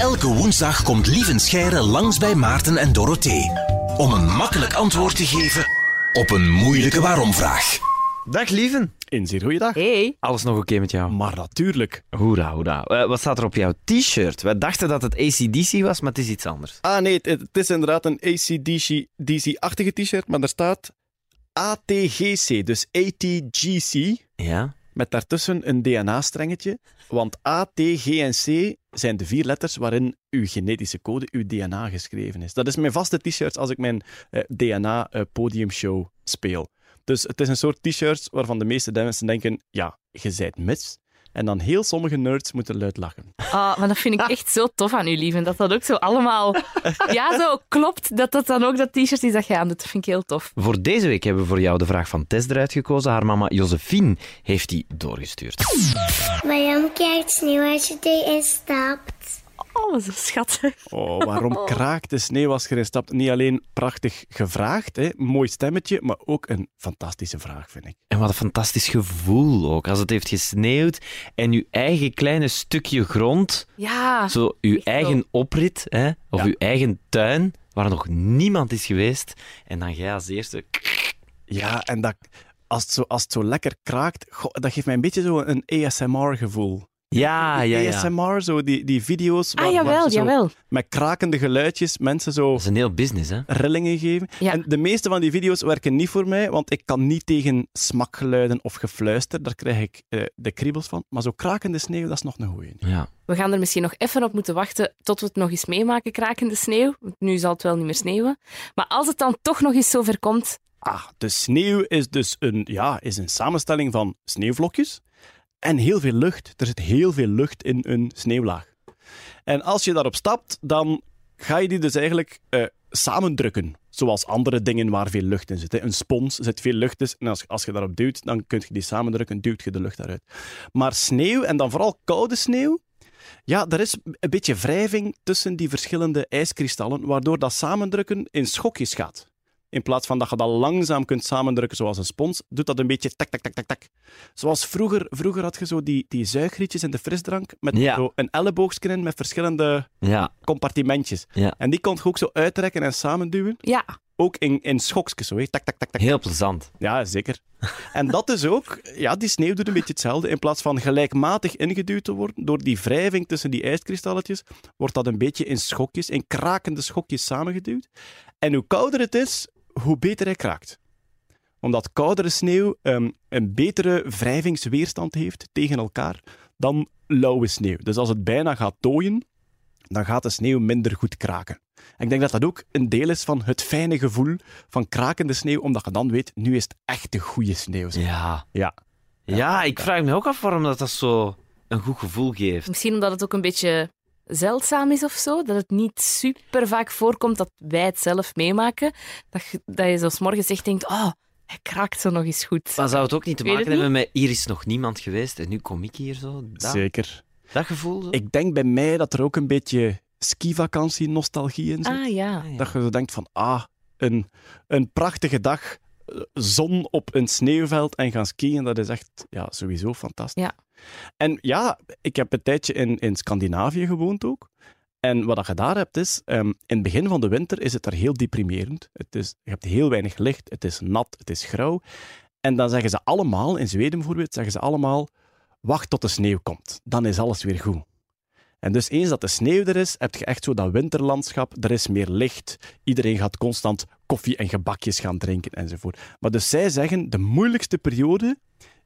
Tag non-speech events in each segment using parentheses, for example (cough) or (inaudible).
Elke woensdag komt Lieven Scheire langs bij Maarten en Dorothee. Om een makkelijk antwoord te geven op een moeilijke waarom-vraag. Dag lieven. Een zeer goede dag. Hey. Alles nog oké met jou? Maar natuurlijk. Hoera, hoera. Eh, wat staat er op jouw t-shirt? Wij dachten dat het ACDC was, maar het is iets anders. Ah nee, het, het is inderdaad een ACDC-achtige t-shirt, maar er staat ATGC, dus ATGC, Ja? met daartussen een DNA-strengetje. Want A, T, G en C zijn de vier letters waarin uw genetische code, uw DNA geschreven is. Dat is mijn vaste t-shirt als ik mijn eh, DNA-podiumshow speel. Dus het is een soort t-shirt waarvan de meeste mensen denken, ja, je zijt mis. En dan heel sommige nerds moeten luid lachen. Ah, maar dat vind ik echt zo tof aan u, lieve. Dat dat ook zo allemaal... (laughs) Ja, zo klopt. Dat dat dan ook dat t-shirt is dat je aan doet. Dat vind ik heel tof. Voor deze week hebben we voor jou de vraag van Tess eruit gekozen. Haar mama Josephine heeft die doorgestuurd. Waarom krijgt sneeuw als je erin stapt? Oh, zo schattig. Oh, waarom kraakt de sneeuw als je erin stapt? Niet alleen prachtig gevraagd, hè, mooi stemmetje, maar ook een fantastische vraag, vind ik. En wat een fantastisch gevoel ook. Als het heeft gesneeuwd en je eigen kleine stukje grond, Ja. zo je eigen oprit, hè, of Ja. je eigen tuin, waar nog niemand is geweest, en dan jij als eerste... Ja, en dat, als, het zo, als het zo lekker kraakt, goh, dat geeft mij een beetje zo een ASMR-gevoel. Ja, ja, ja. ASMR, zo die, die video's waar, Ah, waar jawel, ze zo jawel. met krakende geluidjes mensen zo Dat is een heel business, hè. rillingen geven. Ja. En de meeste van die video's werken niet voor mij, want ik kan niet tegen smakgeluiden of gefluister. Daar krijg ik eh, de kriebels van. Maar zo krakende sneeuw, dat is nog een goeie. Ja. We gaan er misschien nog even op moeten wachten tot we het nog eens meemaken, krakende sneeuw. Want Nu zal het wel niet meer sneeuwen. Maar als het dan toch nog eens zover komt... Ah, de sneeuw is dus een, ja, is een samenstelling van sneeuwvlokjes en heel veel lucht. Er zit heel veel lucht in een sneeuwlaag. En als je daarop stapt, dan ga je die dus eigenlijk eh, samendrukken. Zoals andere dingen waar veel lucht in zit. hè. Een spons zit veel lucht in. En als, als je daarop duwt, dan kun je die samendrukken, duwt je de lucht daaruit. Maar sneeuw, en dan vooral koude sneeuw, ja, er is een beetje wrijving tussen die verschillende ijskristallen, waardoor dat samendrukken in schokjes gaat. In plaats van dat je dat langzaam kunt samendrukken zoals een spons, doet dat een beetje tak, tak, tak, tak, tak. Zoals vroeger, vroeger had je zo die, die zuigrietjes in de frisdrank met Ja. zo een elleboogje in met verschillende Ja. compartimentjes. Ja. En die kon je ook zo uittrekken en samenduwen. Ja, Ook in, in schokjes, zo. hè. Tak, tak, tak, tak. Heel plezant. Ja, zeker. En dat is ook, ja, die sneeuw doet een beetje hetzelfde. In plaats van gelijkmatig ingeduwd te worden, door die wrijving tussen die ijskristalletjes, wordt dat een beetje in schokjes, in krakende schokjes samengeduwd. En hoe kouder het is, hoe beter hij kraakt. Omdat koudere sneeuw ehm, een betere wrijvingsweerstand heeft tegen elkaar dan lauwe sneeuw. Dus als het bijna gaat tooien, dan gaat de sneeuw minder goed kraken. En ik denk dat dat ook een deel is van het fijne gevoel van krakende sneeuw, omdat je dan weet, nu is het echt de goede sneeuw. Ja. Ja. Ja, ik vraag me ook af waarom dat, dat zo een goed gevoel geeft. misschien omdat het ook een beetje zeldzaam is of zo. Dat het niet super vaak voorkomt dat wij het zelf meemaken. Dat je, dat je zo 's morgens echt denkt, oh, hij kraakt zo nog eens goed. Maar zou het ook niet te maken hebben met hier is nog niemand geweest en nu kom ik hier zo? Dat, Zeker. dat gevoel? Zo? Ik denk bij mij dat er ook een beetje skivakantie-nostalgie in zit. Ah ja. ja. Dat je zo denkt van, ah, een, een prachtige dag, zon op een sneeuwveld en gaan skiën, dat is echt ja, sowieso fantastisch. Ja. En ja, ik heb een tijdje in, in Scandinavië gewoond ook. En wat je daar hebt is, ehm, in het begin van de winter is het daar heel deprimerend. Het is, je hebt heel weinig licht, het is nat, het is grauw. En dan zeggen ze allemaal, in Zweden bijvoorbeeld, zeggen ze allemaal, wacht tot de sneeuw komt. Dan is alles weer goed. En dus eens dat de sneeuw er is, heb je echt zo dat winterlandschap. Er is meer licht. Iedereen gaat constant koffie en gebakjes gaan drinken enzovoort. Maar dus zij zeggen, de moeilijkste periode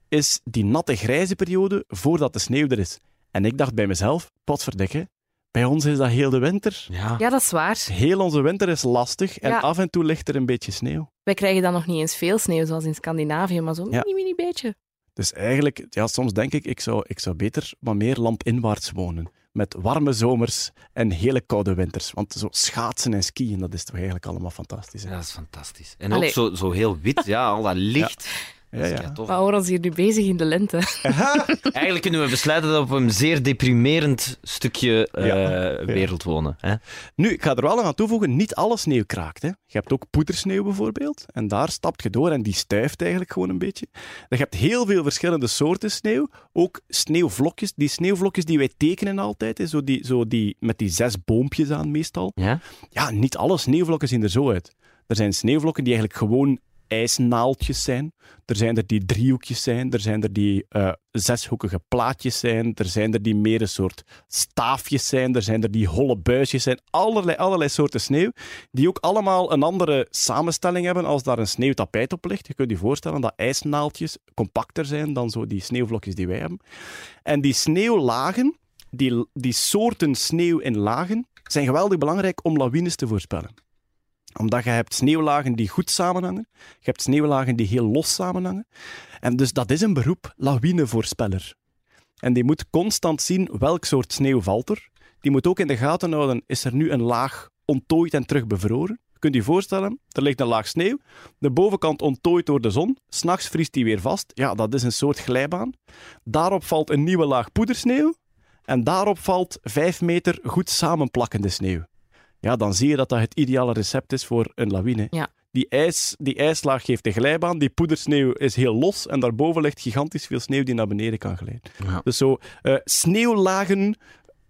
is die natte grijze periode voordat de sneeuw er is. En ik dacht bij mezelf, potverdikke, bij ons is dat heel de winter. Ja. Ja, dat is waar. Heel onze winter is lastig en Ja. af en toe ligt er een beetje sneeuw. Wij krijgen dan nog niet eens veel sneeuw, zoals in Scandinavië, maar zo'n Ja. mini, mini beetje. Dus eigenlijk, ja, soms denk ik, ik zou, ik zou beter wat meer landinwaarts wonen. Met warme zomers en hele koude winters. Want zo schaatsen en skiën, dat is toch eigenlijk allemaal fantastisch. hè? Ja, dat is fantastisch. En Allee. ook zo, zo heel wit, ja, al dat licht. Ja, ja. tof. We houden ons hier nu bezig in de lente. Eigenlijk kunnen we besluiten dat we op een zeer deprimerend stukje eh, Ja. wereld wonen. Hè? Nu, ik ga er wel aan toevoegen, niet alle sneeuw kraakt. Hè. Je hebt ook poedersneeuw bijvoorbeeld. En daar stapt je door en die stuift eigenlijk gewoon een beetje. Je hebt heel veel verschillende soorten sneeuw. Ook sneeuwvlokjes. Die sneeuwvlokjes die wij tekenen altijd, hè, zo die, zo die, met die zes boompjes aan meestal. Ja? Ja, niet alle sneeuwvlokken zien er zo uit. Er zijn sneeuwvlokken die eigenlijk gewoon ijsnaaltjes zijn. Er zijn er die driehoekjes zijn. Er zijn er die eh, zeshoekige plaatjes zijn. Er zijn er die meer een soort staafjes zijn. Er zijn er die holle buisjes zijn. Allerlei, allerlei soorten sneeuw. Die ook allemaal een andere samenstelling hebben als daar een sneeuwtapijt op ligt. Je kunt je voorstellen dat ijsnaaltjes compacter zijn dan zo die sneeuwvlokjes die wij hebben. En die sneeuwlagen, die, die soorten sneeuw in lagen, zijn geweldig belangrijk om lawines te voorspellen omdat je hebt sneeuwlagen die goed samenhangen. Je hebt sneeuwlagen die heel los samenhangen. En dus dat is een beroep, lawinevoorspeller. En die moet constant zien welk soort sneeuw valt er. Die moet ook in de gaten houden, is er nu een laag onttooid en terug bevroren? Kunt je voorstellen, er ligt een laag sneeuw, de bovenkant onttooid door de zon, s'nachts vriest die weer vast. Ja, dat is een soort glijbaan. Daarop valt een nieuwe laag poedersneeuw en daarop valt vijf meter goed samenplakkende sneeuw ja, dan zie je dat dat het ideale recept is voor een lawine. Ja. Die, ijs, die ijslaag geeft de glijbaan, die poedersneeuw is heel los en daarboven ligt gigantisch veel sneeuw die naar beneden kan glijden. Ja. Dus zo, eh, sneeuwlagen,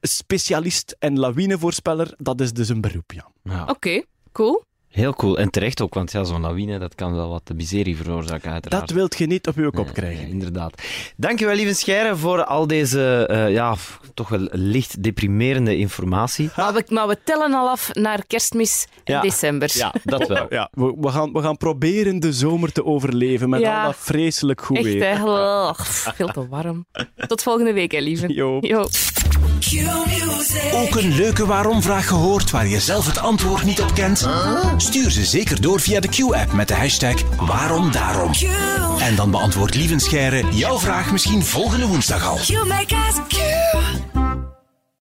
specialist en lawinevoorspeller, dat is dus een beroep, ja. Ja. Oké, cool. Heel cool. En terecht ook, want ja, zo'n lawine dat kan wel wat miserie veroorzaken, uiteraard. Dat wilt je niet op je kop Nee, krijgen. nee, inderdaad. Dankjewel, lieve Scheire, voor al deze eh, ja, toch wel licht deprimerende informatie. Maar we, maar we tellen al af naar kerstmis in Ja. december. Ja, dat wel. Ja, we, we, gaan, we gaan proberen de zomer te overleven met Ja. al dat vreselijk goed Echt, weer. hè? Oh, veel te warm. Tot volgende week, hè, lieve. Jo. Jo. Ook een leuke waarom-vraag gehoord waar je zelf het antwoord niet op kent? Stuur ze zeker door via de Q-app met de hashtag waarom daarom. En dan beantwoordt Lieven Scheire jouw vraag misschien volgende woensdag al. You make us Q.